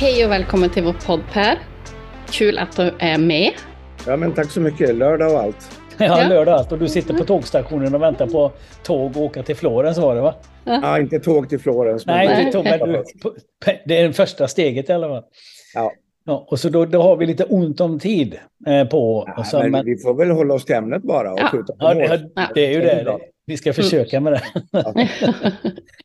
Hej och välkommen till vår podd Per. Kul att du är med. Ja, men tack så mycket. Lördag och allt. Ja, lördag och allt. Och du sitter på tågstationen och väntar på tåg och åka till Florens var det va? Ja, inte tåg till Florens. Nej, inte tåg, men du, det är det första steget i alla fall. Ja. Ja, och så då, då har vi lite ont om tid eh, på Ja, och så, men men, vi får väl hålla oss till ämnet bara och Ja. skjuta på ja, det, det är ju Det det. Vi ska försöka med det.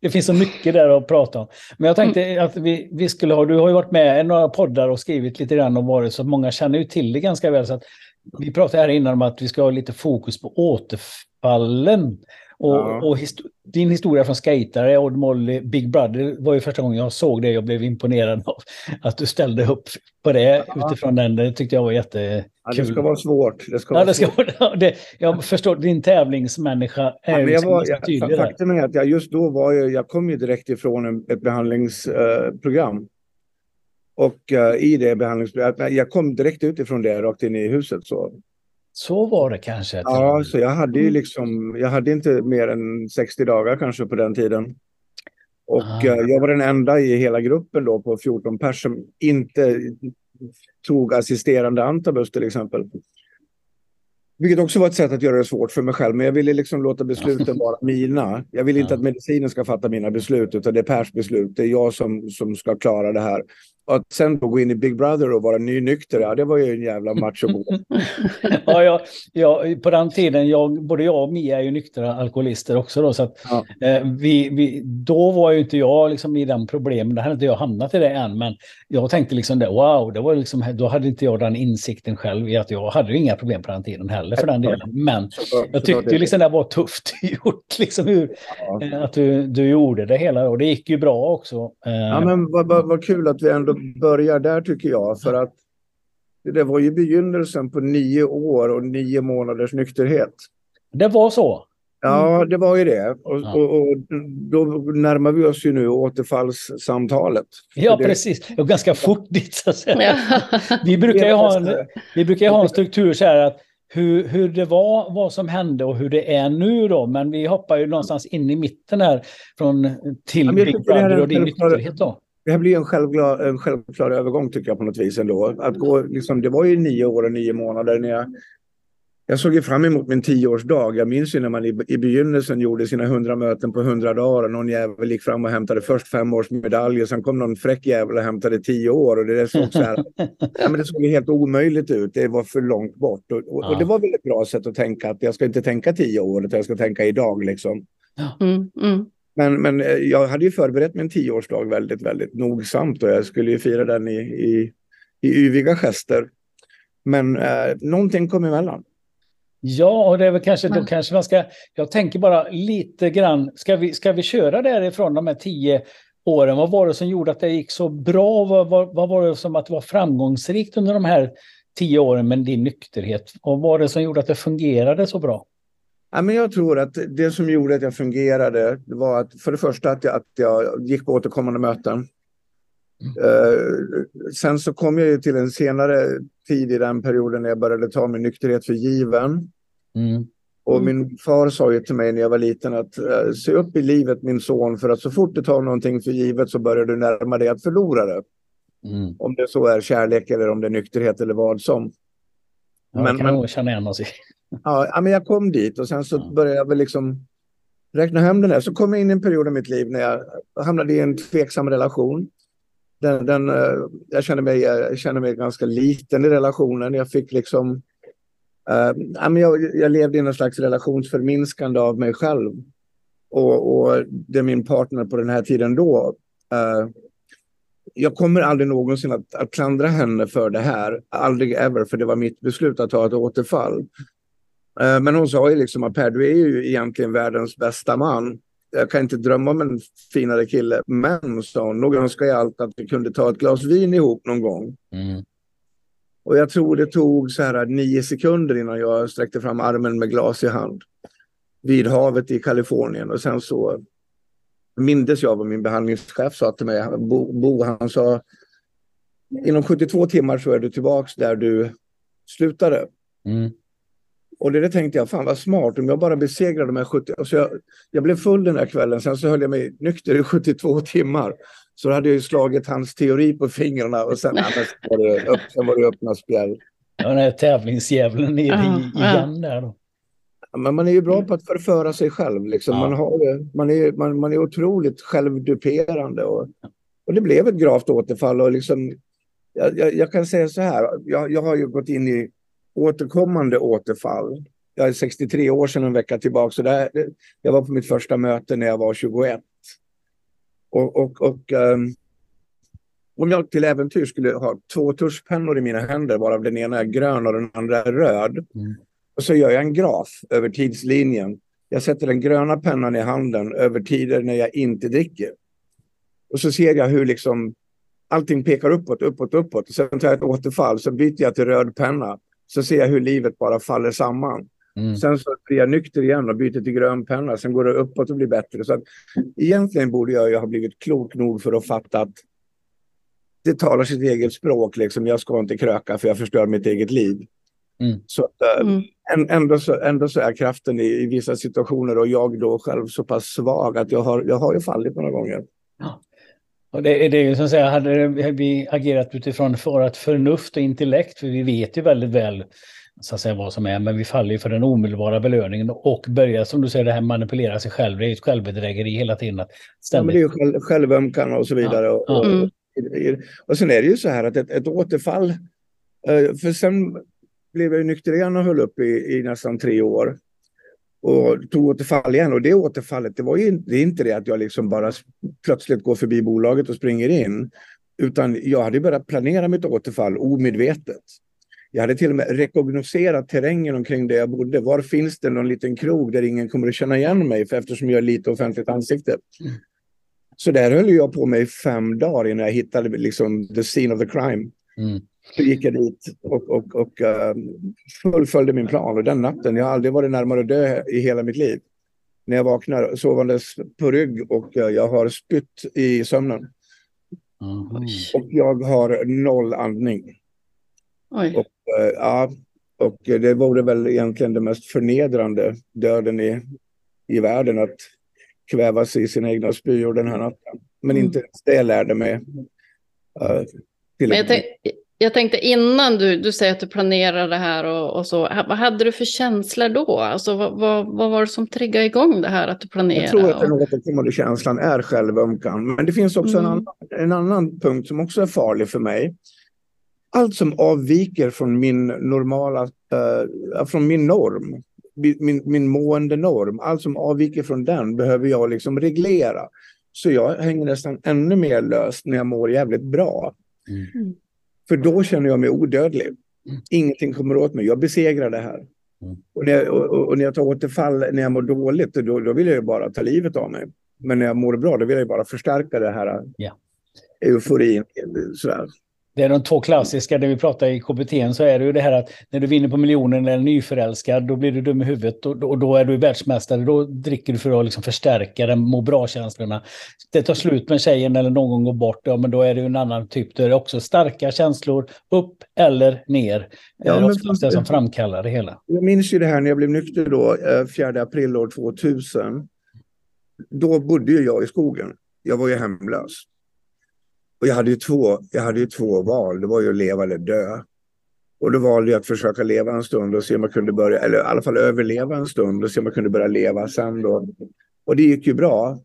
det finns så mycket där att prata om. Men jag tänkte att vi, vi skulle ha, du har ju varit med i några poddar och skrivit lite grann om varit så många känner ju till det ganska väl. Så att vi pratade här innan om att vi ska ha lite fokus på återfallen. Och, Ja. och histo- din historia från skatare, Odd Molly, Big Brother var ju första gången jag såg det. Jag blev imponerad av att du ställde upp på det Ja. utifrån den. Det tyckte jag var jättekul. Ja, det ska vara svårt. Det ska Ja, vara det ska, svårt. vara- det, jag förstår, din tävlingsmänniska är Ja, jag, liksom var, jag, tydlig faktum är att jag just då var ju, jag kom ju direkt ifrån ett behandlingsprogram. och eh, i det behandlingsprogrammet, jag kom direkt utifrån det, rakt in i huset. Så. Så var det kanske. Ja, så jag hade ju liksom, jag hade inte mer än 60 dagar kanske på den tiden. Och Ah. eh, jag var den enda i hela gruppen då på 14 pers som inte tog assisterande antabus till exempel. Vilket också var ett sätt att göra det svårt för mig själv. Men jag ville liksom låta besluten vara mina. Jag vill inte att medicinen ska fatta mina beslut, utan det är Pers beslut. Det är jag som, som ska klara det här. Att sen då gå in i Big Brother och vara nynykter, ja, det var ju en jävla macho ja, ja, ja, på den tiden, jag, både jag och Mia är ju nyktra alkoholister också. Då, så att, Ja. eh, vi, vi, då var ju inte jag liksom i den problemen, då hade inte jag hamnat i det än. Men jag tänkte liksom det, wow, det var liksom, då hade inte jag den insikten själv i att jag hade ju inga problem på den tiden heller för den delen. Men jag tyckte ju liksom det var tufft gjort, liksom hur, Ja. eh, att du, du gjorde det hela. Och det gick ju bra också. Eh, Ja, men vad, vad, vad kul att vi ändå börjar där tycker jag. För att det var ju begynnelsen på nio år och nio månaders nykterhet. Det var så. Ja, det var ju det. Och, Ja. och, och då närmar vi oss ju nu återfallssamtalet. Ja, det- precis. Och ganska fort så att säga. Vi brukar ju ha en, vi brukar ju ha en struktur så här att hur, hur det var, vad som hände och hur det är nu då. Men vi hoppar ju någonstans in i mitten här från till Ja, Big Brother och din nykterhet då. Det här blir en självklar, en självklar övergång tycker jag på något vis ändå. Att gå, liksom, det var ju nio år och nio månader när jag... Jag såg ju fram emot min tioårsdag. Jag minns ju när man i, i begynnelsen gjorde sina hundra möten på hundra dagar och någon jävel gick fram och hämtade först fem års medalj och sen kom någon fräck jävel och hämtade tio år och det där såg så här... ja, men det såg helt omöjligt ut. Det var för långt bort. Och, och, och Ja. det var väl ett bra sätt att tänka att jag ska inte tänka tio år utan jag ska tänka idag liksom. Mm, mm. Men, men eh, jag hade ju förberett min tioårsdag väldigt, väldigt nogsamt och jag skulle ju fira den i, i, i yviga gester. Men eh, någonting kom emellan. Ja, och det är väl kanske, då kanske man ska, jag tänker bara lite grann, ska vi, ska vi köra därifrån de här tio åren? Vad var det som gjorde att det gick så bra? Vad, vad, vad var det som att det var framgångsrikt under de här tio åren med din nykterhet? Och vad var det som gjorde att det fungerade så bra? Ja, men jag tror att det som gjorde att jag fungerade var att för det första att jag, att jag gick på återkommande möten. Eh, sen så kom jag ju till en senare tid i den perioden när jag började ta min nykterhet för given. Mm. Och Mm. min far sa ju till mig när jag var liten att eh, se upp i livet min son för att så fort du tar någonting för givet så börjar du närma dig att förlora det. Mm. Om det så är kärlek eller om det är nykterhet eller vad som. Ja, Men- kan men- man nog känna igen oss i. Ja, men jag kom dit och sen så Ja. började jag väl liksom räkna hem den där. Så kom jag in i en period i mitt liv när jag hamnade i en tveksam relation. Den, den, eh, jag, kände mig, jag kände mig ganska liten i relationen. Jag fick liksom... eh, ja, men jag, jag levde i någon slags relationsförminskande av mig själv. Och, och det min partner på den här tiden då. eh, jag kommer aldrig någonsin att, att klandra henne för det här. Aldrig ever, för det var mitt beslut att ta ett återfall. Eh, Men hon sa ju liksom att Per, du är ju egentligen världens bästa man. Jag kan inte drömma om en finare kille. Men, sa hon, nog önskar jag allt att vi kunde ta ett glas vin ihop någon gång. Mm. Och jag tror det tog så här nio sekunder innan jag sträckte fram armen med glas i hand. Vid havet i Kalifornien. Och sen så mindes jag vad min behandlingschef sa till mig. Bo, Bo han sa inom 72 timmar så är du tillbaks där du slutade. Mm. Och det där tänkte jag, fan vad smart, om jag bara besegrar de här 70... Alltså jag, jag blev full den här kvällen, sen så höll jag mig nykter i 72 timmar. Så då hade jag ju slagit hans teori på fingrarna och sen, sen, var, det upp, sen var det öppna spjäll. Ja, den här tävlingsdjävulen i, ja. igen där då. Ja, Men man är ju bra på att förföra sig själv. Liksom. Ja. Man, har, man, är, man, man är otroligt självduperande. Och, och det blev ett gravt återfall. Och liksom, jag, jag, jag kan säga så här, jag, jag har ju gått in i återkommande återfall. Jag är 63 år sedan en vecka tillbaka. Så det- jag var på mitt första möte när jag var 21. Och, och, och ehm, om jag till äventyr skulle ha två tuschpennor i mina händer, varav den ena är grön och den andra är röd. Mm. Och så gör jag en graf över tidslinjen. Jag sätter den gröna pennan i handen över tider när jag inte dricker. Och så ser jag hur liksom allting pekar uppåt, uppåt, uppåt. Sen tar jag ett återfall, så byter jag till röd penna. Så ser jag hur livet bara faller samman. Mm. Sen så blir jag nykter igen och byter till grön penna. Sen går det uppåt och blir bättre. Så att, egentligen borde jag ju ha blivit klok nog för att fatta att det talar sitt eget språk. Liksom. Jag ska inte kröka för jag förstör mitt eget liv. Mm. Så att, äh, Mm. än- ändå, så, ändå så är kraften i, i vissa situationer och jag då själv så pass svag att jag har, jag har ju fallit några gånger. Och det, det är ju som att säga, hade vi agerat utifrån vårt förnuft och intellekt, för vi vet ju väldigt väl så att säga, vad som är, men vi faller ju för den omedelbara belöningen och börjar, som du säger, det här manipulera sig själv. Det är ju ett självbedrägeri hela tiden. Att Ja, men det är ju själv, självömkan och så vidare. Och, Ja. och, Mm. och sen är det ju så här att ett, ett återfall, eh, för sen blev jag ju nykter igen och höll upp i, i nästan tre år. Och tog återfall igen. Och det återfallet, det var ju det är inte det att jag liksom bara plötsligt går förbi bolaget och springer in. Utan jag hade börjat planera mitt återfall omedvetet. Jag hade till och med rekognoserat terrängen omkring där jag bodde. Var finns det någon liten krog där ingen kommer att känna igen mig för eftersom jag är lite offentligt ansikte. Så där höll jag på med i fem dagar innan jag hittade liksom the scene of the crime. Mm. Så gick jag dit och, och, och eh, fullföljde min plan. Och den natten, jag har aldrig varit närmare att dö i hela mitt liv. När jag vaknar sovandes på rygg och eh, jag har spytt i sömnen. Mhm. Och jag har noll andning. Oj. Och, eh, ja, och det vore väl egentligen det mest förnedrande döden i, i världen att kvävas i sina egna spyor den här natten. Men Mm. inte det lärde mig. Uh, Men jag, tänk, jag tänkte innan du, du säger att du planerar det här och, och så, vad hade du för känslor då? Alltså vad, vad, vad var det som triggade igång det här att du planerade? Jag tror att den återkommande känslan är självömkan. Men det finns också en, Mm. annan, en annan punkt som också är farlig för mig. Allt som avviker från min normala, eh, från min norm, min, min mående norm, allt som avviker från den behöver jag liksom reglera. Så jag hänger nästan ännu mer löst när jag mår jävligt bra. Mm. För då känner jag mig odödlig. Ingenting kommer åt mig. Jag besegrar det här. Mm. Och, när jag, och, och- när jag tar återfall när jag mår dåligt, då, då vill jag ju bara ta livet av mig. Men när jag mår bra, då vill jag ju bara förstärka det här Ja. euforin. Sådär. Det är de två klassiska, där vi pratar i KBT, så är det ju det här att när du vinner på miljonen eller är nyförälskad, då blir du dum i huvudet och, och då är du världsmästare. Då dricker du för att liksom förstärka den må bra-känslorna. Det tar slut med tjejen eller någon går bort, ja men då är det ju en annan typ. Då är det också starka känslor, upp eller ner. Ja, det är men- oftast det som framkallar det hela. Jag minns ju det här när jag blev nykter då, eh, 4 april år 2000. Då bodde ju jag i skogen. Jag var ju hemlös. Och jag hade ju två, jag hade ju två val. Det var ju att leva eller dö. Och då valde jag att försöka leva en stund och se om jag kunde börja, eller i alla fall överleva en stund och se om jag kunde börja leva sen då. Och det gick ju bra.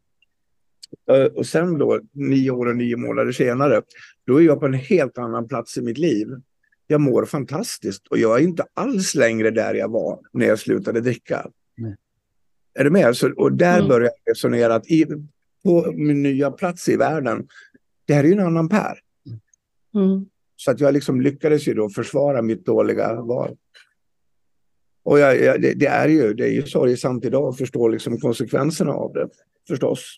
Eh, Och sen då, nio år och nio månader senare, då är jag på en helt annan plats i mitt liv. Jag mår fantastiskt och jag är inte alls längre där jag var när jag slutade dricka. Nej. Är du med? Så, och där Mm. börjar jag resonera att i, på min nya plats i världen, det här är ju en annan Per. mm, Så att jag liksom lyckades ju då försvara mitt dåliga val. Och jag, jag, det, det är ju, det är ju sorgesamt idag att förstå liksom konsekvenserna av det, förstås.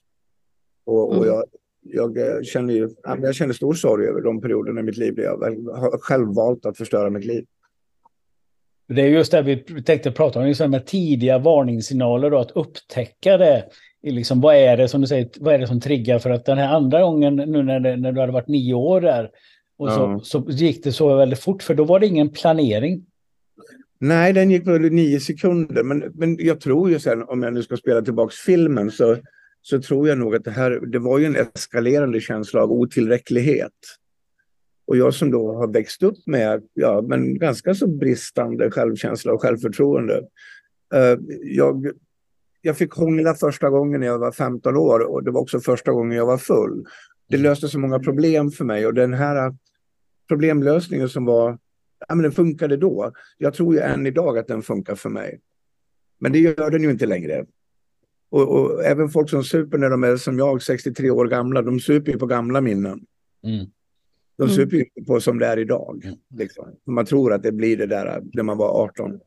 Och, och Mm. jag, jag eh, känner ju, jag känner stor sorg över de perioderna i mitt liv där jag väl har själv valt att förstöra mitt liv. Det är just det vi tänkte prata om, liksom med tidiga varningssignaler då, att upptäcka det. Liksom, vad är det som du säger, vad är det som triggar? För att den här andra gången, nu när, det, när du hade varit nio år där, och Ja. så, så gick det så väldigt fort, för då var det ingen planering. Nej, den gick väl nio sekunder. Men, men jag tror ju sen, om jag nu ska spela tillbaks filmen, så så tror jag nog att det här, det var ju en eskalerande känsla av otillräcklighet. Och jag som då har växt upp med ja, men ganska så bristande självkänsla och självförtroende. Uh, jag, jag fick hångla första gången när jag var 15 år och det var också första gången jag var full. Det löste så många problem för mig och den här problemlösningen som var, ja men den funkade då. Jag tror ju än idag att den funkar för mig. Men det gör den ju inte längre. Och, och, även folk som super när de är som jag, 63 år gamla, de super ju på gamla minnen. Mm. De mm. super ju på som det är idag. Mm. Liksom. Man tror att det blir det där när man var 18.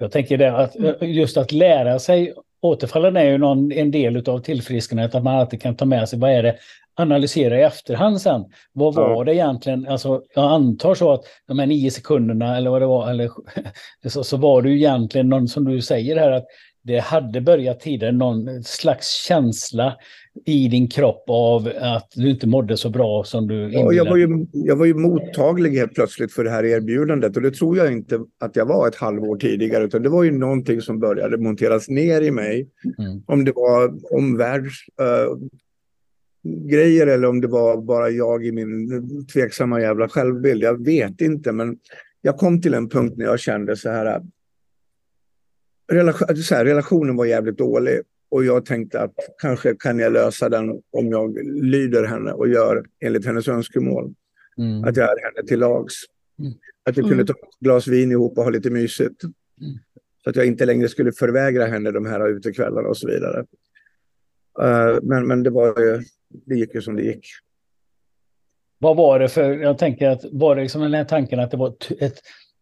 Jag tänker det att just att lära sig återfallen är ju någon, en del av tillfrisknandet, att man alltid kan ta med sig vad är det, analysera i efterhand sen. Vad var ja. det egentligen? Alltså, jag antar så att de här nio sekunderna eller vad det var, eller, så, så var det ju egentligen någon som du säger här att det hade börjat tidigare någon slags känsla i din kropp av att du inte mådde så bra som du ja, jag, var ju, jag var ju mottaglig helt plötsligt för det här erbjudandet och det tror jag inte att jag var ett halvår tidigare utan det var ju någonting som började monteras ner i mig. Mm. Om det var omvärlds... Uh, grejer eller om det var bara jag i min tveksamma jävla självbild. Jag vet inte men jag kom till en punkt när jag kände så här relation, så här, relationen var jävligt dålig och jag tänkte att kanske kan jag lösa den om jag lyder henne och gör enligt hennes önskemål. Mm. Att jag är henne till lags. Mm. Att jag kunde ta ett glas vin ihop och ha lite mysigt. Mm. Så att jag inte längre skulle förvägra henne de här utekvällarna och så vidare. Uh, men, men det var ju, det gick ju som det gick. Vad var det för, jag tänker att var det liksom den här tanken att det var ett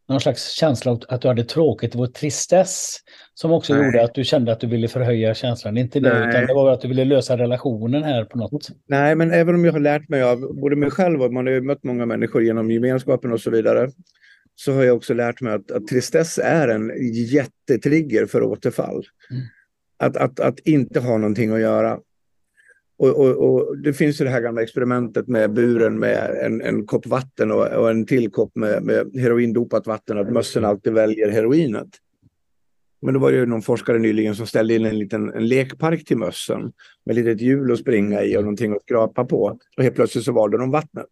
någon slags känsla av att du hade tråkigt, det var tristess som också Nej. gjorde att du kände att du ville förhöja känslan. Inte det, Nej. utan det var att du ville lösa relationen här på något. Nej, men även om jag har lärt mig av både mig själv och man har ju mött många människor genom gemenskapen och så vidare, så har jag också lärt mig att, att tristess är en jättetrigger för återfall. Mm. Att, att, att inte ha någonting att göra. Och, och, och, det finns ju det här gamla experimentet med buren med en, en kopp vatten och, och, en till kopp med, med heroindopat vatten, att mössen alltid väljer heroinet. Men då var det ju någon forskare nyligen som ställde in en liten en lekpark till mössen med ett litet hjul att springa i och någonting att skrapa på. Och helt plötsligt så valde de vattnet.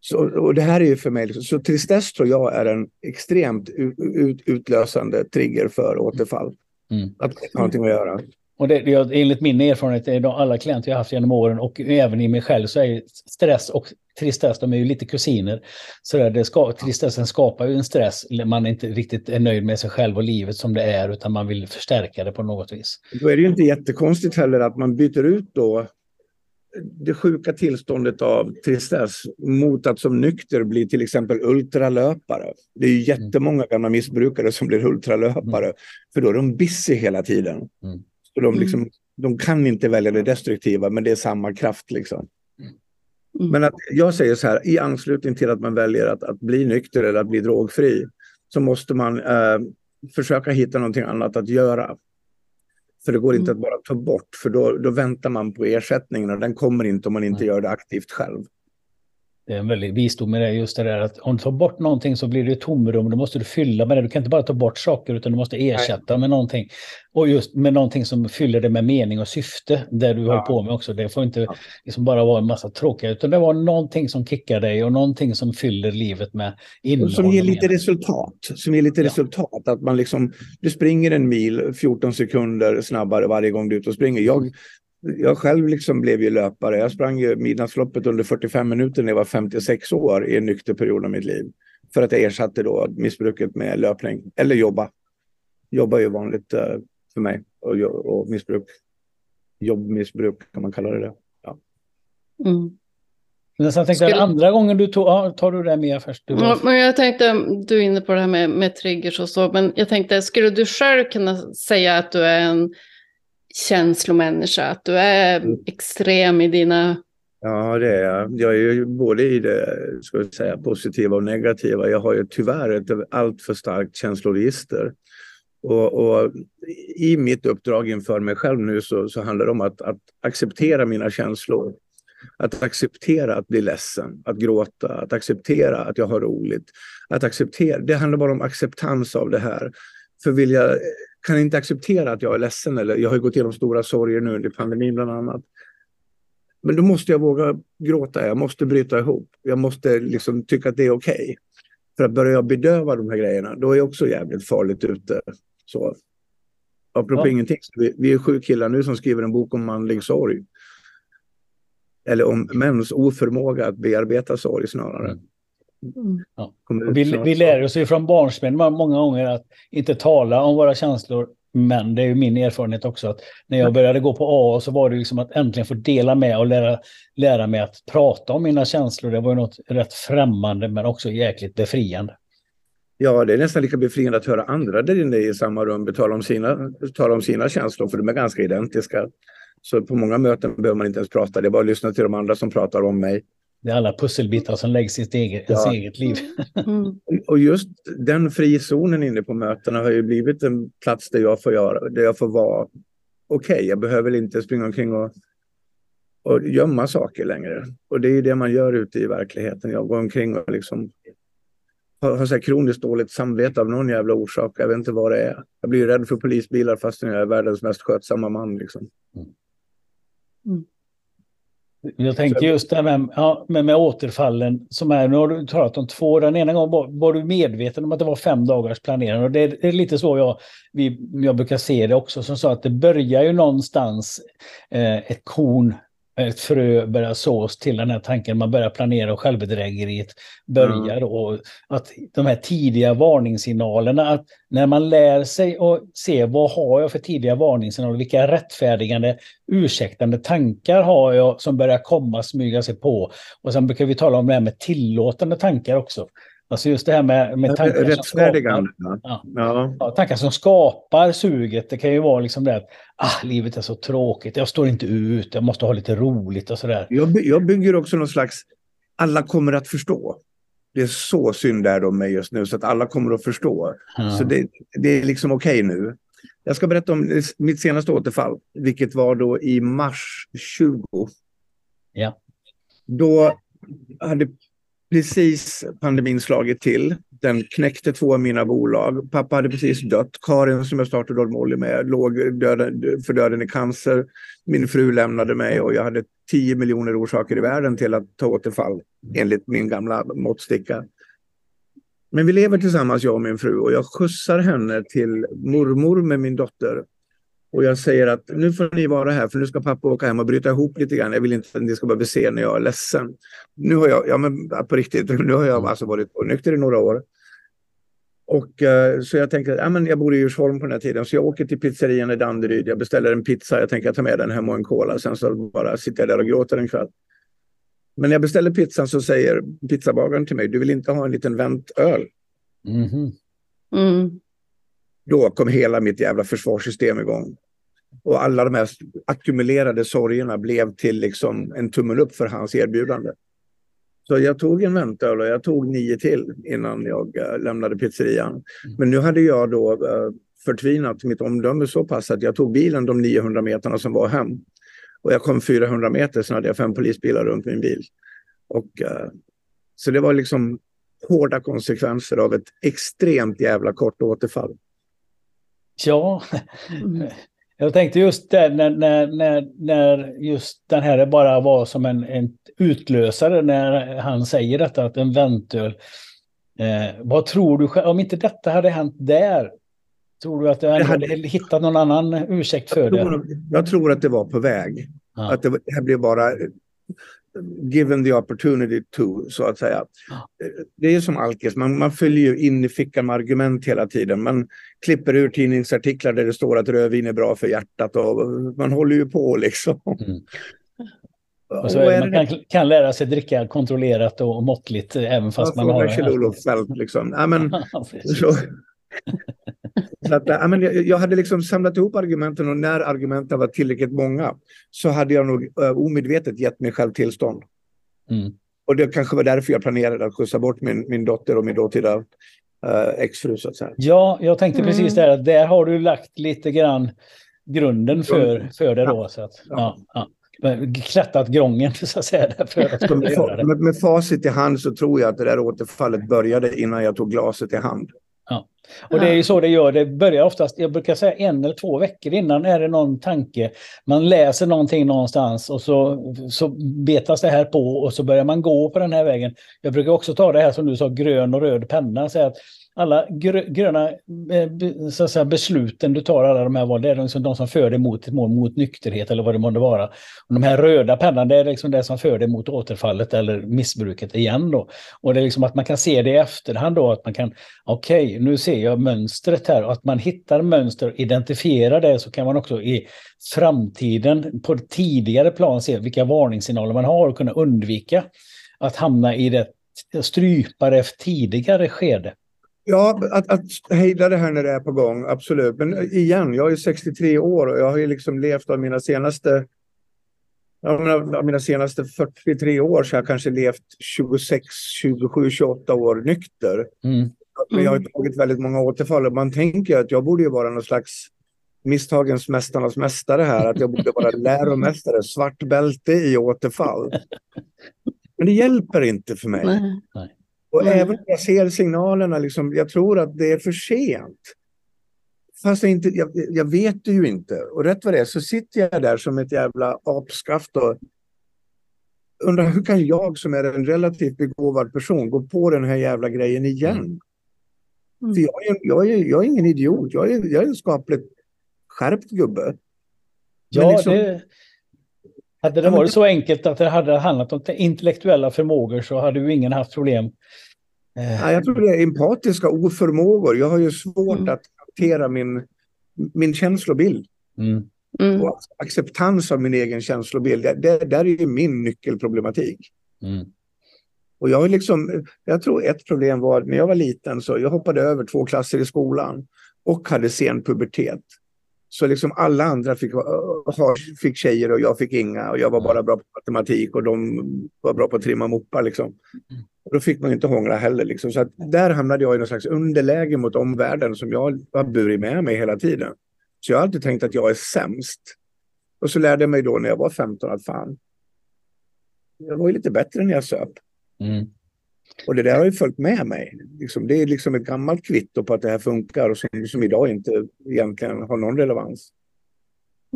Så, och det här är ju för mig, liksom, så tristess tror jag är en extremt ut, utlösande trigger för återfall. Mm. Att ha någonting att göra. Och det, det, enligt min erfarenhet, är alla klienter jag haft genom åren och även i mig själv så är stress och tristess, de är ju lite kusiner. Så det, det ska, tristessen skapar ju en stress, man är inte riktigt är nöjd med sig själv och livet som det är, utan man vill förstärka det på något vis. Då är det ju inte jättekonstigt heller att man byter ut då det sjuka tillståndet av tristess mot att som nykter bli till exempel ultralöpare. Det är ju jättemånga gamla missbrukare som blir ultralöpare, mm. för då är de busy hela tiden. Mm. Så de, liksom, mm. de kan inte välja det destruktiva, men det är samma kraft. Liksom. Mm. Men att jag säger så här, i anslutning till att man väljer att, att bli nykter eller att bli drogfri, så måste man eh, försöka hitta någonting annat att göra. För det går inte mm. att bara ta bort, för då, då väntar man på ersättningen och den kommer inte om man inte gör det aktivt själv. Det är en väldig visdom med det, just det där att om du tar bort någonting så blir det ett tomrum, då måste du fylla med det. Du kan inte bara ta bort saker utan du måste ersätta Nej. med någonting. Och just med någonting som fyller det med mening och syfte, det du ja. håller på med också. Det får inte ja. liksom bara vara en massa tråkiga, utan det var någonting som kickar dig och någonting som fyller livet med innehåll. Som ger lite resultat. Som ger lite ja. resultat. Att man liksom, du springer en mil 14 sekunder snabbare varje gång du är ute och springer. Jag jag själv liksom blev ju löpare. Jag sprang ju midnattsloppet under 45 minuter när jag var 56 år i en nykter period av mitt liv. För att jag ersatte då missbruket med löpning, eller jobba. Jobba är ju vanligt uh, för mig och, och missbruk. Jobbmissbruk kan man kalla det. Ja. Mm. Men sen tänkte Skulle... andra gången du tog, ja, tar du det med först? Du ja, men jag tänkte, du är inne på det här med, med triggers och så, men jag tänkte, skulle du själv kunna säga att du är en känslomänniska, att du är mm. extrem i dina... Ja, det är jag. Jag är ju både i det ska jag säga, positiva och negativa. Jag har ju tyvärr ett alltför starkt känsloregister. Och, och, I mitt uppdrag inför mig själv nu så, så handlar det om att, att acceptera mina känslor. Att acceptera att bli ledsen, att gråta, att acceptera att jag har roligt. Att acceptera, det handlar bara om acceptans av det här. För vill jag kan inte acceptera att jag är ledsen. Eller jag har gått igenom stora sorger nu under pandemin bland annat. Men då måste jag våga gråta, jag måste bryta ihop. Jag måste liksom tycka att det är okej. Okay. För att börja jag bedöva de här grejerna, då är jag också jävligt farligt ute. Så. Apropå ja. ingenting, vi, vi är sju killar nu som skriver en bok om manlig sorg. Eller om mäns oförmåga att bearbeta sorg snarare. Mm. Ja. Vi, vi lär oss ju från barnsben många gånger att inte tala om våra känslor men det är ju min erfarenhet också att när jag började gå på A så var det liksom att äntligen få dela med och lära, lära mig att prata om mina känslor. Det var ju något rätt främmande men också jäkligt befriande. Ja, det är nästan lika befriande att höra andra där inne i samma rum tala om sina, tala om sina känslor, för de är ganska identiska. Så på många möten behöver man inte ens prata, det är bara att lyssna till de andra som pratar om mig. Det är alla pusselbitar som läggs i sitt eget, ja. eget liv. Mm. Och just den frizonen inne på mötena har ju blivit en plats där jag får, göra, där jag får vara okej. Okay, jag behöver inte springa omkring och, och gömma saker längre. Och det är det man gör ute i verkligheten. Jag går omkring och liksom har, har så kroniskt dåligt samvete av någon jävla orsak. Jag vet inte vad det är. Jag blir rädd för polisbilar fast jag är världens mest skötsamma man. Liksom. Mm. Mm. Jag tänker just det här med, ja, med, med återfallen som är, nu har du talat om två, den ena gången var, var du medveten om att det var fem dagars planering. Och det är, det är lite så jag, vi, jag brukar se det också, som sa att det börjar ju någonstans eh, ett korn ett frö börjar sås till den här tanken, man börjar planera och självbedrägeriet börjar. Mm. Och att de här tidiga varningssignalerna, att när man lär sig att se vad har jag för tidiga varningssignaler, vilka rättfärdigande, ursäktande tankar har jag som börjar komma, smyga sig på. Och sen brukar vi tala om det här med tillåtande tankar också. Alltså just det här med, med tankar, som skapar, ja, ja. tankar som skapar suget. Det kan ju vara liksom det att ah, livet är så tråkigt, jag står inte ut, jag måste ha lite roligt och sådär. Jag, jag bygger också någon slags, alla kommer att förstå. Det är så synd där om mig just nu, så att alla kommer att förstå. Ja. Så det, det är liksom okej okay nu. Jag ska berätta om mitt senaste återfall, vilket var då i mars 20. Ja. Då hade precis pandemin slagit till. Den knäckte två av mina bolag. Pappa hade precis dött. Karin som jag startade Odd med låg döden, för döden i cancer. Min fru lämnade mig och jag hade 10 miljoner orsaker i världen till att ta återfall enligt min gamla måttsticka. Men vi lever tillsammans, jag och min fru, och jag skjutsar henne till mormor med min dotter och jag säger att nu får ni vara här för nu ska pappa åka hem och bryta ihop lite grann. Jag vill inte att ni ska behöva se när jag är ledsen. Nu har jag, ja men på riktigt, nu har jag alltså varit nykter i några år. Och uh, så jag tänker, ja men jag bor i Djursholm på den här tiden, så jag åker till pizzerian i Danderyd. Jag beställer en pizza, jag tänker ta med den hem och en cola. Sen så bara sitter jag där och gråter en kväll. Men när jag beställer pizzan så säger pizzabagaren till mig, du vill inte ha en liten väntöl? Mm -hmm. mm. Då kom hela mitt jävla försvarssystem igång. Och alla de här ackumulerade sorgerna blev till liksom en tummen upp för hans erbjudande. Så jag tog en väntöl och jag tog nio till innan jag äh, lämnade pizzerian. Mm. Men nu hade jag då äh, förtvinat mitt omdöme så pass att jag tog bilen de 900 meterna som var hem. Och jag kom 400 meter, sen hade jag fem polisbilar runt min bil. Och, äh, så det var liksom hårda konsekvenser av ett extremt jävla kort återfall. Ja, mm. Jag tänkte just det när, när, när, just den här bara var som en, en utlösare när han säger detta att en väntöl. Eh, vad tror du, om inte detta hade hänt där, tror du att du hade, hittat någon annan ursäkt för jag tror, det? Jag tror att det var på väg. Ja. Att det, det här blev bara given the opportunity to, så att säga. Det är som alkis, man, man följer in i fickan med argument hela tiden. Man klipper ur tidningsartiklar där det står att rödvin är bra för hjärtat och man håller ju på liksom. Mm. Och så och man kan, kan, lära sig dricka kontrollerat och måttligt även fast man har... Kjell-Olof Feldt liksom. Ja, men, så, så att, ja, men jag, jag hade liksom samlat ihop argumenten och när argumenten var tillräckligt många så hade jag nog uh, omedvetet gett mig själv tillstånd. Mm. Och det kanske var därför jag planerade att skjutsa bort min, min dotter och min dåtida uh, exfru så att säga. Ja, jag tänkte mm. precis där att där har du lagt lite grann grunden för, för det då. Så att, ja. Ja, klättrat gången så att säga. För att med, med, med facit i hand så tror jag att det där återfallet började innan jag tog glaset i hand. Ja. Och det är ju så det gör. Det börjar oftast, jag brukar säga en eller två veckor innan är det någon tanke. Man läser någonting någonstans och så, så betas det här på och så börjar man gå på den här vägen. Jag brukar också ta det här som du sa, grön och röd penna. Säga att alla gröna eh, så att säga, besluten du tar, alla de här val, det är liksom de som för dig mot mål, mot nykterhet eller vad det månde vara. Och de här röda pennan, det är liksom det som för dig mot återfallet eller missbruket igen då. Och det är liksom att man kan se det i efterhand då, att man kan, okej, okay, nu ser jag mönstret här och att man hittar mönster, identifierar det, så kan man också i framtiden på ett tidigare plan se vilka varningssignaler man har och kunna undvika att hamna i det strypare tidigare skede. Ja, att, att hejda det här när det är på gång, absolut. Men igen, jag är 63 år och jag har ju liksom levt av mina senaste av mina senaste 43 år så har jag kanske levt 26, 27, 28 år nykter. Mm. Men jag har tagit väldigt många återfall. Man tänker att jag borde ju vara någon slags misstagens mästarnas mästare här. Att jag borde vara läromästare, svart bälte i återfall. Men det hjälper inte för mig. Nej. Och mm. även om jag ser signalerna, liksom, jag tror att det är för sent. Fast jag, inte, jag, jag vet det ju inte. Och rätt vad det är så sitter jag där som ett jävla apskaft och undrar hur kan jag som är en relativt begåvad person gå på den här jävla grejen igen? Mm. För jag är, jag, är, jag är ingen idiot, jag är, jag är en skapligt skärpt gubbe. Ja, liksom, det, hade det varit så enkelt att det hade handlat om intellektuella förmågor så hade ju ingen haft problem. Ja, jag tror det är empatiska oförmågor. Jag har ju svårt mm. att hantera min, min känslobild. Mm. Mm. Och acceptans av min egen känslobild, det, det där är ju min nyckelproblematik. Mm. Och jag, liksom, jag tror ett problem var när jag var liten så jag hoppade över två klasser i skolan och hade sen pubertet. Så liksom alla andra fick, fick tjejer och jag fick inga och jag var bara bra på matematik och de var bra på att trimma moppar. Liksom. Och då fick man inte hångla heller. Liksom. Så där hamnade jag i någon slags underläge mot omvärlden som jag har burit med mig hela tiden. Så jag har alltid tänkt att jag är sämst. Och så lärde jag mig då när jag var 15 att fan, jag var ju lite bättre när jag söp. Mm. Och det där har ju följt med mig. Liksom, det är liksom ett gammalt kvitto på att det här funkar och som, som idag inte egentligen har någon relevans.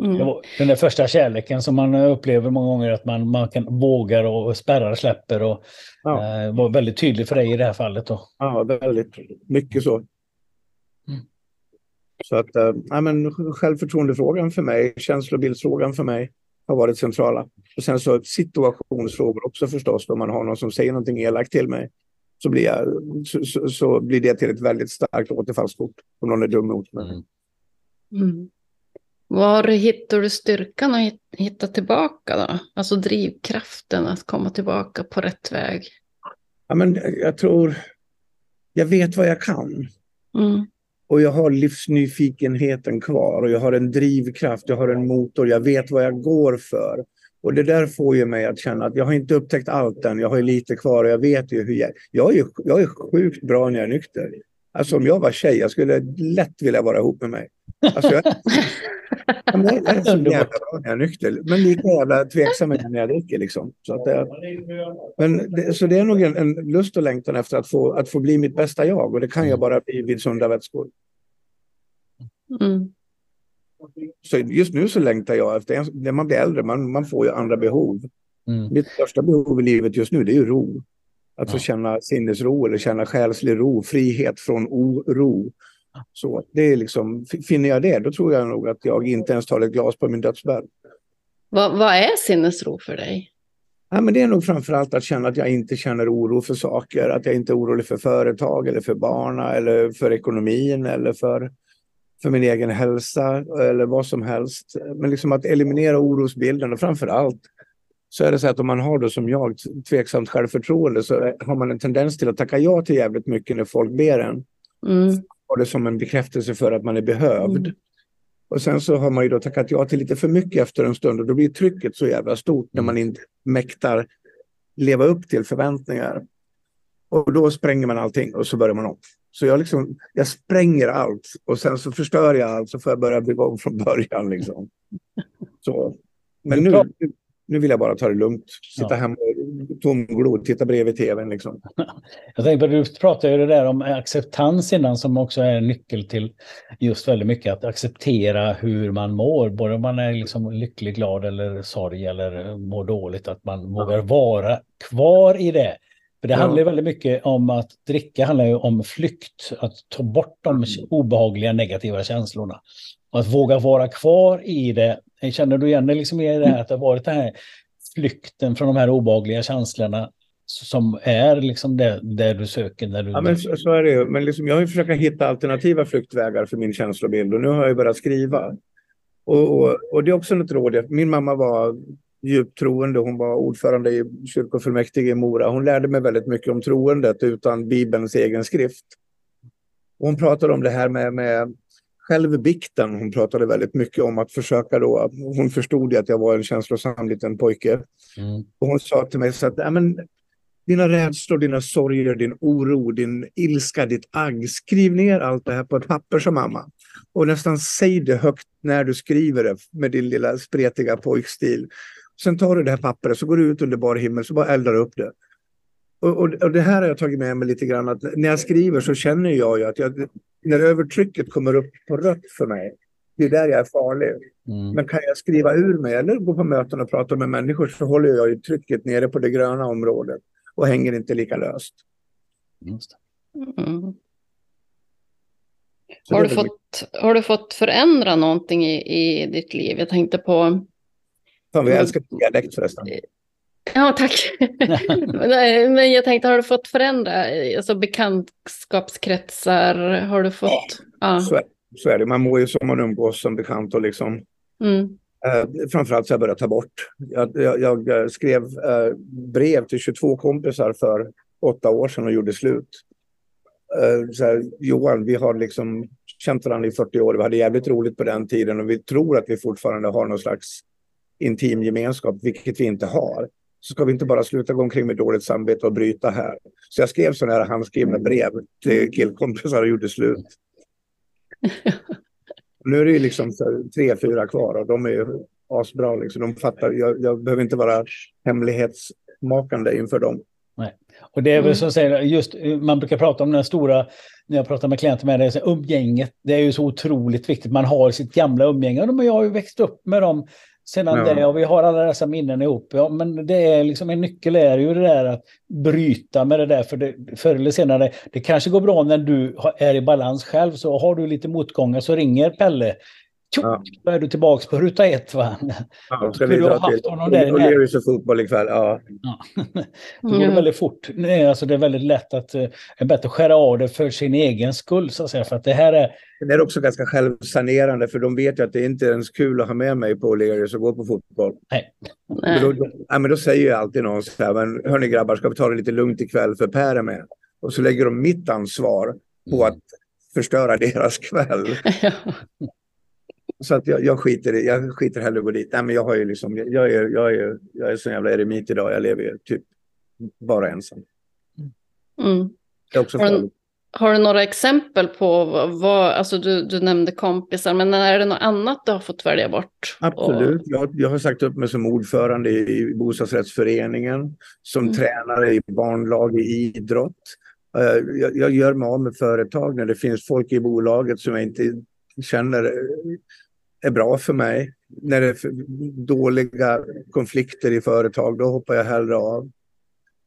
Mm. Den där första kärleken som man upplever många gånger att man, man kan, vågar och spärrar släpper och ja. eh, var väldigt tydlig för dig i det här fallet. Då. Ja, väldigt mycket så. Mm. Så att, äh, men självförtroendefrågan för mig, känslobildsfrågan för mig har varit centrala. Och sen så situationsfrågor också förstås. Om man har någon som säger någonting elakt till mig så blir, jag, så, så, så blir det till ett väldigt starkt återfallskort om någon är dum mot mig. Mm. Mm. Var hittar du styrkan att hitta tillbaka då? Alltså drivkraften att komma tillbaka på rätt väg? Ja, men jag tror, jag vet vad jag kan. Mm. Och jag har livsnyfikenheten kvar och jag har en drivkraft, jag har en motor, jag vet vad jag går för. Och det där får ju mig att känna att jag har inte upptäckt allt än, jag har lite kvar och jag vet ju hur jag... Jag är, jag är sjukt bra när jag är nykter. Alltså om jag var tjej, jag skulle lätt vilja vara ihop med mig. Alltså, jag, jag är så jävla bra när jag är nykter, men lika jävla tveksam när jag dricker. Liksom. Så, att det, men det, så det är nog en, en lust och längtan efter att få, att få bli mitt bästa jag och det kan jag bara bli vid sunda vätskor. Mm. Så just nu så längtar jag efter, när man blir äldre, man, man får ju andra behov. Mm. Mitt största behov i livet just nu det är ju ro. Att ja. få känna sinnesro eller känna själslig ro, frihet från oro. Så det är liksom, finner jag det, då tror jag nog att jag inte ens tar ett glas på min dödsbädd. Vad, vad är sinnesro för dig? Ja, men det är nog framförallt att känna att jag inte känner oro för saker, att jag inte är orolig för företag eller för barna eller för ekonomin eller för, för min egen hälsa eller vad som helst. Men liksom att eliminera orosbilden och framför allt så är det så att om man har då som jag tveksamt självförtroende så har man en tendens till att tacka ja till jävligt mycket när folk ber en. Mm. Och det som en bekräftelse för att man är behövd. Mm. Och sen så har man ju då tackat ja till lite för mycket efter en stund och då blir trycket så jävla stort när man inte mäktar leva upp till förväntningar. Och då spränger man allting och så börjar man om. Så jag, liksom, jag spränger allt och sen så förstör jag allt så får jag börja bygga om från början. Liksom. Så. Men nu, nu vill jag bara ta det lugnt. Sitta Ja. hemma tomglo och titta bredvid tvn. Liksom. Jag tänkte på, du pratade ju det där om acceptans innan som också är en nyckel till just väldigt mycket att acceptera hur man mår. Både om man är liksom lycklig, glad eller sorg eller mår dåligt. Att man vågar vara kvar i det. För det Ja. handlar ju väldigt mycket om att dricka handlar ju om flykt. Att ta bort de obehagliga negativa känslorna. Att våga vara kvar i det. Känner du igen dig liksom i det här att det har varit den här flykten från de här obehagliga känslorna som är liksom det, det du söker när du... Ja, men så, så är det ju. Men liksom, jag har ju försökt hitta alternativa flyktvägar för min känslobild och nu har jag börjat skriva. Och, och, och det är också något råd. Min mamma var djupt troende. Hon var ordförande i kyrkofullmäktige i Mora. Hon lärde mig väldigt mycket om troendet utan Bibelns egen skrift. Hon pratade om det här med, med självbikten. Hon pratade väldigt mycket om att försöka då. Hon förstod att jag var en känslosam liten pojke. Mm. Och hon sa till mig så att "Ja, men, dina rädslor, dina sorger, din oro, din ilska, ditt agg. Skriv ner allt det här på ett papper som mamma. Och nästan säg det högt när du skriver det med din lilla spretiga pojkstil. Sen tar du det här pappret så går du ut under bar himmel så bara eldar upp det. Och, och, och det här har jag tagit med mig lite grann att när jag skriver så känner jag ju att jag, när övertrycket kommer upp på rött för mig, det är där jag är farlig. Mm. Men kan jag skriva ur mig eller gå på möten och prata med människor så håller jag ju trycket nere på det gröna området och hänger inte lika löst. Just Mm. Har, du fått, har du fått förändra någonting i, i ditt liv? Jag tänkte på... Fan, vi älskar dialekt förresten. Ja, tack. Men jag tänkte, har du fått förändra alltså bekantskapskretsar? Har du fått... Ja. Så är, så är det. Man mår ju som man umgås som bekant och liksom Mm. Eh, framförallt så har jag börjat ta bort. Jag, jag, jag eh, skrev eh, brev till 22 kompisar för åtta år sedan och gjorde slut. Eh, så här, Johan, vi har liksom känt varandra i 40 år. Vi hade jävligt roligt på den tiden och vi tror att vi fortfarande har någon slags intim gemenskap, vilket vi inte har. Så ska vi inte bara sluta gå omkring med dåligt samvete och bryta här. Så jag skrev sådana här handskrivna brev till killkompisar och gjorde slut. Nu är det ju liksom tre, fyra kvar och de är ju asbra. Liksom. De fattar, jag, jag behöver inte vara hemlighetsmakande inför dem. Och det är väl Mm. som säger, just man brukar prata om den stora, när jag pratar med klienter med det, så umgänget, det är ju så otroligt viktigt. Man har sitt gamla umgänge, och jag har ju växt upp med dem sedan Ja. det och vi har alla dessa minnen ihop. Ja, men det är liksom en nyckel är ju det där att bryta med det där, för det, förr eller senare, det kanske går bra när du är i balans själv, så har du lite motgångar så ringer Pelle. Ja. då är du tillbaka på ruta ett. Va? Ja, Skulle du ha haft honom där i närheten? O'Learys och fotboll ikväll. Ja. Då går det Mm. väldigt fort. Nej, alltså det är väldigt lätt att eh, är bättre att skära av det för sin egen skull, så att säga. För att det här är... Det är också ganska självsanerande för de vet ju att det inte är ens kul att ha med mig på O'Learys och gå på fotboll. Men Nej. då, då, ja, men då säger ju alltid någon så här, men hörni grabbar, ska vi ta det lite lugnt ikväll för Per är med? Och så lägger de mitt ansvar på att förstöra deras kväll. Så att jag, jag, skiter i, jag skiter hellre gå dit. Nej, men jag, har ju liksom, jag, är, jag, är, jag är så jävla eremit idag. Jag lever ju typ bara ensam. Mm. Det är också Har du-. Har du några exempel på vad, alltså du, du nämnde kompisar, men är det något annat du har fååt välja bort? Absolut. Jag, jag har sagt upp mig som ordförande i, i bostadsrättsföreningen, som Mm. tränare i barnlag i idrott. Eh, jag, jag gör mig av med företag när det finns folk i bolaget som jag inte känner är bra för mig. När det är dåliga konflikter i företag, då hoppar jag hellre av.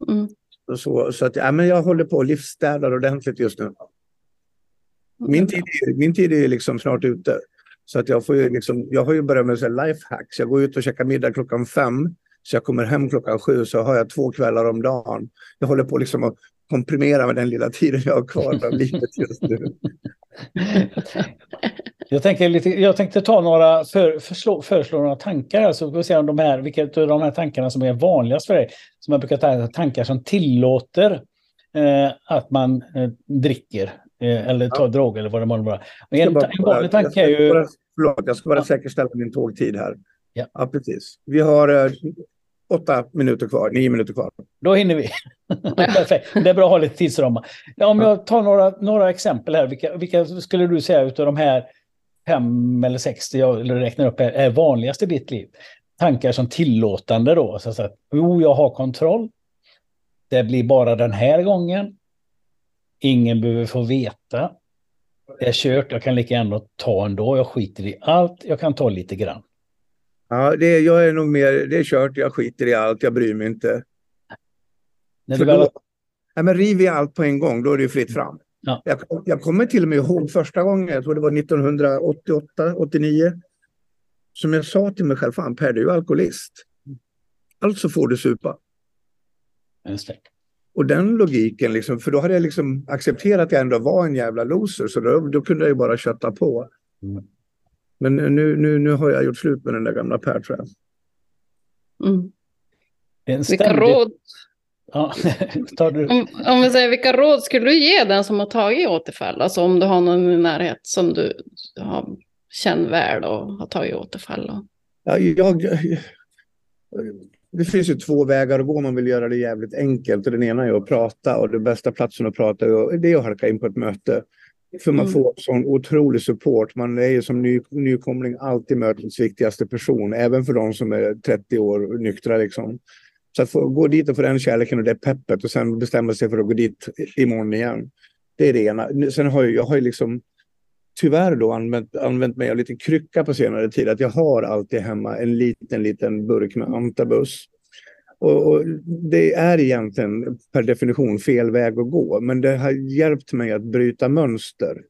Och, mm. Och så så att, ja, men jag håller på och livsstädar ordentligt just nu. Min tid, är- min tid är liksom snart ute. Så att jag, får ju liksom, jag har ju börjat med lifehacks. Jag går ut och käkar middag klockan fem. Så jag kommer hem klockan sju så har jag två kvällar om dagen. Jag håller på liksom att komprimera med den lilla tiden jag har kvar av livet just nu. Jag, tänker lite, jag tänkte ta några, för, förslå, föreslå några tankar, här, så får vi se om de här, vilka av de här tankarna som är vanligast för dig. Som jag brukar ta tankar som tillåter eh, att man eh, dricker eh, eller tar droger eller vad det må vara. En, en vanlig tanke är ju... bara- Förlåt, jag ska bara Ja. säkerställa min tågtid här. Ja. precis. Vi har eh, åtta minuter kvar, nio minuter kvar. Då hinner vi. Perfekt. Det är bra att ha lite tidsramar. Ja, om jag tar några, några exempel här, vilka, vilka skulle du säga utav de här fem eller sex jag räknar upp här, är vanligast i ditt liv? tankar som tillåtande då. Så att, jo, jag har kontroll. Det blir bara den här gången. Ingen behöver få veta. Det är kört, jag kan lika gärna ta ändå. Jag skiter i allt, jag kan ta lite grann. Ja, det jag är nog mer, det är kört, jag skiter i allt, jag bryr mig inte. När För väl... då, ja, men river jag allt på en gång, då är det ju fritt fram. Ja. Jag, jag kommer till och med ihåg första gången, jag tror det var 1988, 89, som jag sa till mig själv, fan Per, du är ju alkoholist. Alltså får du supa. Just det. Och den logiken, liksom, för då hade jag liksom accepterat att jag ändå var en jävla loser, så då, då kunde jag ju bara kötta på. Mm. Men nu, nu, nu har jag gjort slut med den där gamla Per, tror jag. Mm. En Vilka ständig- råd, Ja, tar du... om, om vi säger, vilka råd skulle du ge den som har tagit återfall? Alltså om du har någon i närhet som du har känt väl och har tagit återfall. Och... Ja, jag, det finns ju två vägar att gå om man vill göra det jävligt enkelt. Den ena är att prata och den bästa platsen att prata är det är att halka in på ett möte. För man Mm. får sån otrolig support. Man är ju som ny, nykomling alltid mötets viktigaste person, även för de som är 30 år nyktra. Liksom. Så att få gå dit och få den kärleken och det peppet och sen bestämma sig för att gå dit imorgon igen. Det är det ena. Sen har jag, jag har liksom tyvärr då använt, använt mig av lite krycka på senare tid. Att jag har alltid hemma en liten, liten burk med antabus. Och, och det är egentligen per definition fel väg att gå, men det har hjälpt mig att bryta mönster.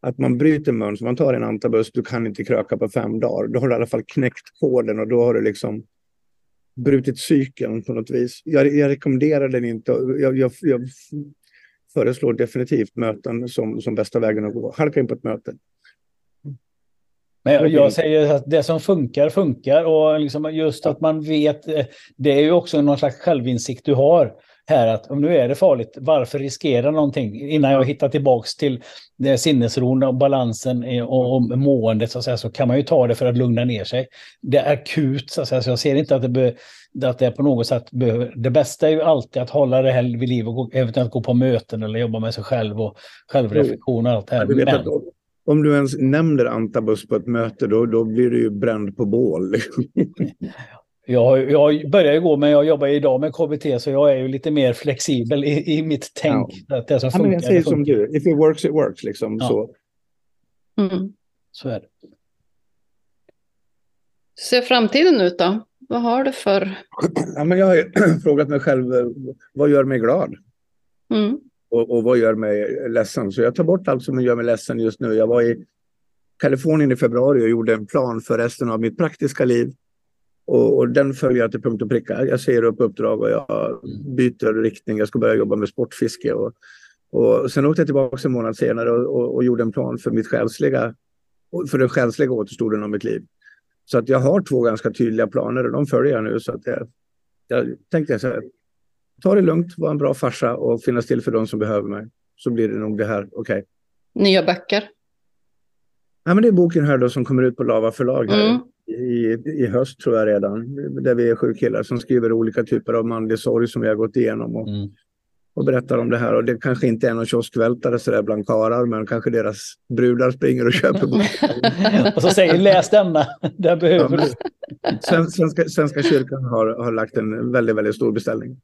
Att man bryter mönster, man tar en antabus, du kan inte kröka på fem dagar. Då har du i alla fall knäckt koden och då har du liksom brutit cykeln på något vis. Jag, jag rekommenderar den inte. Jag, jag, jag föreslår definitivt möten som, som bästa vägen att gå. Halka in på ett möte. Men jag, säger att det som funkar, funkar. Och liksom just att man vet, eh, det är ju också någon slags självinsikt du har här. Att om nu är det farligt, varför riskera någonting? Innan jag hittar tillbaks till sinnesron och balansen och, och måendet så, säga, så kan man ju ta det för att lugna ner sig. Det är akut, så, säga, så jag ser inte att det, be, att det på något sätt behöver... Det bästa är ju alltid att hålla det här vid liv och gå, eventuellt gå på möten eller jobba med sig själv och självreflektion och allt det här. Men- om- du ens nämner antabus på ett möte, då, då blir du ju bränd på bål. liksom. Jag, jag börjar ju gå, men jag jobbar ju idag med KBT, så jag är ju lite mer flexibel i, i mitt tänk. Att det som Ja, men funkar, jag säger det som funkar. du, if it works it works. Liksom, Ja. så. Mm. Så är det. Hur ser framtiden ut då? Vad har du för... Ja, men jag har ju frågat mig själv, eh, vad gör mig glad? Mm. Och, och vad gör mig ledsen? Så jag tar bort allt som gör mig ledsen just nu. Jag var i Kalifornien i februari och gjorde en plan för resten av mitt praktiska liv. Och, och den följer jag till punkt och pricka. Jag säger upp uppdrag och jag byter riktning. Jag ska börja jobba med sportfiske. Och, och sen åkte jag tillbaka en månad senare och, och, och gjorde en plan för mitt själsliga, för den själsliga återstoden av mitt liv. Så att jag har två ganska tydliga planer och de följer jag nu. Så att jag, jag tänkte så här, ta det lugnt, vara en bra farsa och finnas till för de som behöver mig. Så blir det nog det här, okej. Nya böcker? Ja, men det är boken här då som kommer ut på Lava förlag här Mm. i, i höst tror jag redan. Där vi är sju killar som skriver olika typer av manlig sorg som vi har gått igenom och, Mm. och berättar om det här. Och det kanske inte är någon kioskvältare sådär bland karlar, men kanske deras brudar springer och köper boken. och så säger läs denna, där behöver Ja, du. Sven- Svenska, Svenska kyrkan har, har lagt en väldigt, väldigt stor beställning.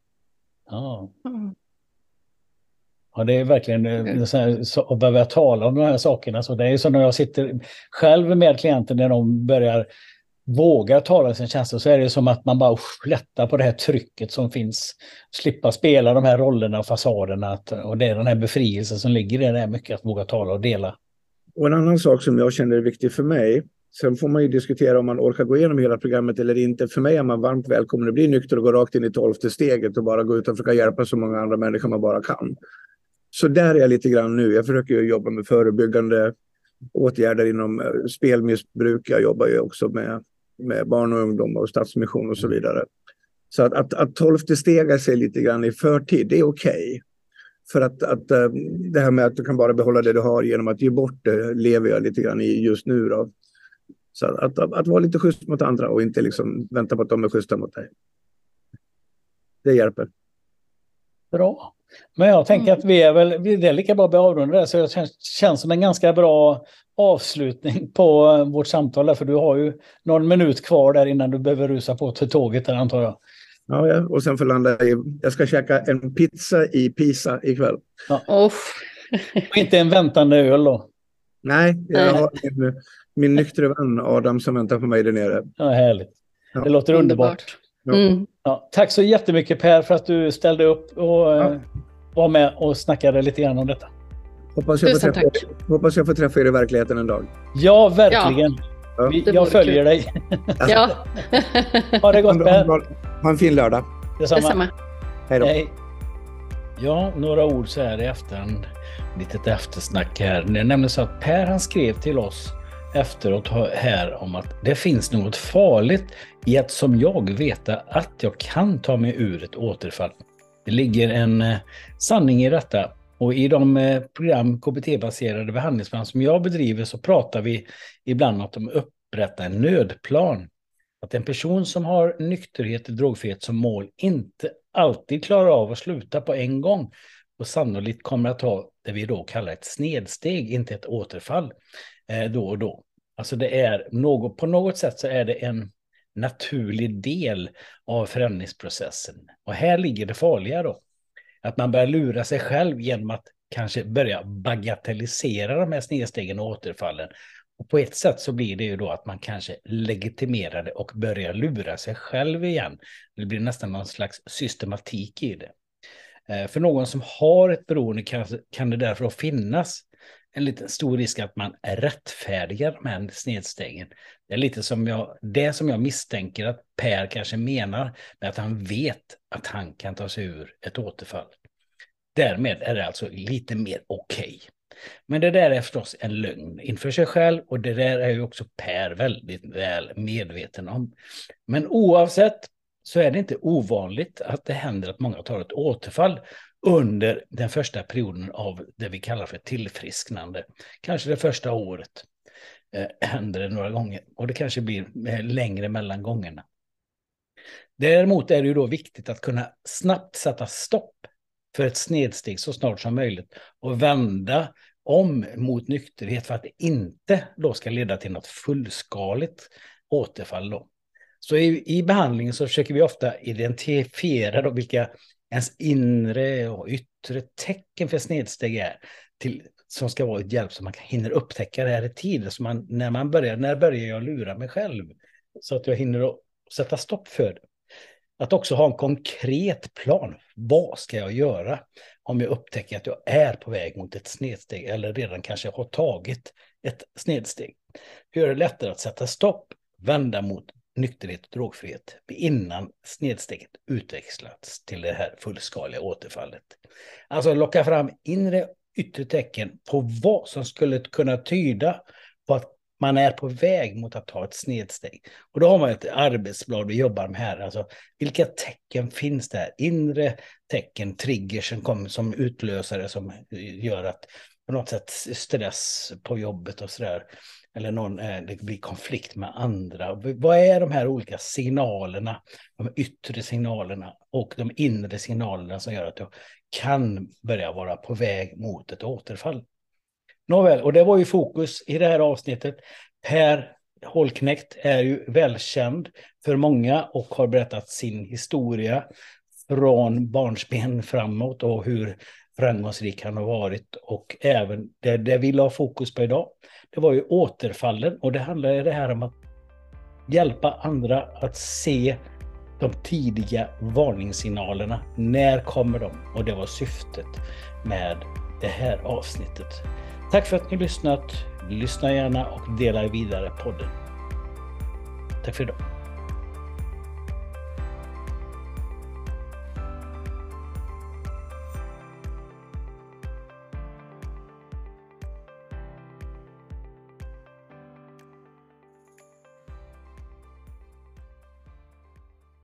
Ja. Mm. Ja, det är verkligen eh, så här, så, att behöva tala om de här sakerna. Så det är ju så när jag sitter själv med klienter när de börjar våga tala om sin känslor så är det som att man bara usch, lättar på det här trycket som finns. Slippa spela de här rollerna och fasaderna. Att, och det är den här befrielsen som ligger i det där mycket att våga tala och dela. Och en annan sak som jag känner är viktig för mig, sen får man ju diskutera om man orkar gå igenom hela programmet eller inte. För mig är man varmt välkommen att bli nykter och gå rakt in i tolfte steget och bara gå ut och försöka hjälpa så många andra människor man bara kan. Så där är jag lite grann nu. Jag försöker ju jobba med förebyggande åtgärder inom eh, spelmissbruk. Jag jobbar ju också med, med barn och ungdom och stadsmission och så vidare. Så att, att, att tolfte stega sig lite grann i förtid, det är okej. För att, att eh, det här med att du kan bara behålla det du har genom att ge bort det lever jag lite grann i just nu. Då. Så att, att, att vara lite schysst mot andra och inte liksom vänta på att de är schyssta mot dig. Det hjälper. Bra. Men jag tänker mm. att vi är väl, det är lika bra att avrunda det, så det känns, känns som en ganska bra avslutning på eh, vårt samtal där, för du har ju någon minut kvar där innan du behöver rusa på till tåget där antar jag. Ja, och sen får landa i, jag ska käka en pizza i Pisa ikväll. Ja. Oh. och inte en väntande öl då? Nej, jag har min, min nyktre vän Adam som väntar på mig där nere. Ja, härligt. Ja. Det låter underbart. Mm. Ja, tack så jättemycket Per för att du ställde upp och ja. Eh, var med och snackade lite grann om detta. Hoppas jag, får träffa, hoppas jag får träffa er i verkligheten en dag. Ja, verkligen. Ja. Vi, jag följer kul. dig. Ja. ha det gott Per. Ha en fin lördag. Detsamma. Detsamma. Hej då. Hej. Ja, några ord så här i efterhand. Litet eftersnack här. Det är nämligen så att Per han skrev till oss efteråt här om att det finns något farligt i att som jag veta att jag kan ta mig ur ett återfall. Det ligger en eh, sanning i detta och i de eh, program, KBT-baserade behandlingsprogram som jag bedriver så pratar vi ibland om att de upprättar en nödplan. Att en person som har nykterhet och drogfrihet som mål inte alltid klarar av att sluta på en gång och sannolikt kommer att ha det vi då kallar ett snedsteg, inte ett återfall eh, då och då. Alltså det är något, på något sätt så är det en naturlig del av förändringsprocessen. Och här ligger det farliga då. Att man börjar lura sig själv genom att kanske börja bagatellisera de här snedstegen och återfallen. Och på ett sätt så blir det ju då att man kanske legitimerar det och börjar lura sig själv igen. Det blir nästan någon slags systematik i det. Eh, för någon som har ett beroende kan, kan det därför finnas en liten stor risk att man rättfärdigar de här snedstegen. Det är lite som jag, det som jag misstänker att Per kanske menar med att han vet att han kan ta sig ur ett återfall. Därmed är det alltså lite mer okej. Okay. Men det där är förstås en lögn inför sig själv och det där är ju också Per väldigt väl medveten om. Men oavsett så är det inte ovanligt att det händer att många tar ett återfall under den första perioden av det vi kallar för tillfrisknande. Kanske det första året eh, händer det några gånger och det kanske blir eh, längre mellan gångerna. Däremot är det ju då viktigt att kunna snabbt sätta stopp för ett snedsteg så snart som möjligt och vända om mot nykterhet för att det inte då ska leda till något fullskaligt återfall. Då. Så i, i behandlingen så försöker vi ofta identifiera då vilka ens inre och yttre tecken för snedsteg är till, som ska vara ett hjälp så man hinner upptäcka det här i tid. Så man, när man börjar, när börjar jag lura mig själv? Så att jag hinner sätta stopp för det. Att också ha en konkret plan. Vad ska jag göra om jag upptäcker att jag är på väg mot ett snedsteg eller redan kanske har tagit ett snedsteg? Hur är det lättare att sätta stopp, vända mot nykterhet och drogfrihet innan snedsteget utväxlats till det här fullskaliga återfallet. Alltså locka fram inre yttre tecken på vad som skulle kunna tyda på att man är på väg mot att ta ett snedsteg. Och då har man ett arbetsblad vi jobbar med här. Alltså, vilka tecken finns där? Inre tecken, triggers som, kommer som utlösare som gör att på något sätt stress på jobbet och sådär eller någon, eh, det blir konflikt med andra. Vad är de här olika signalerna, de yttre signalerna och de inre signalerna som gör att jag kan börja vara på väg mot ett återfall? Nåväl, och det var ju fokus i det här avsnittet. Per Holknekt är ju välkänd för många och har berättat sin historia från barnsben framåt och hur framgångsrik han har varit och även det, det vi la fokus på idag det var ju återfallen och det handlade det här om att hjälpa andra att se de tidiga varningssignalerna. När kommer de? Och det var syftet med det här avsnittet. Tack för att ni lyssnat. Lyssna gärna och dela vidare podden. Tack för idag.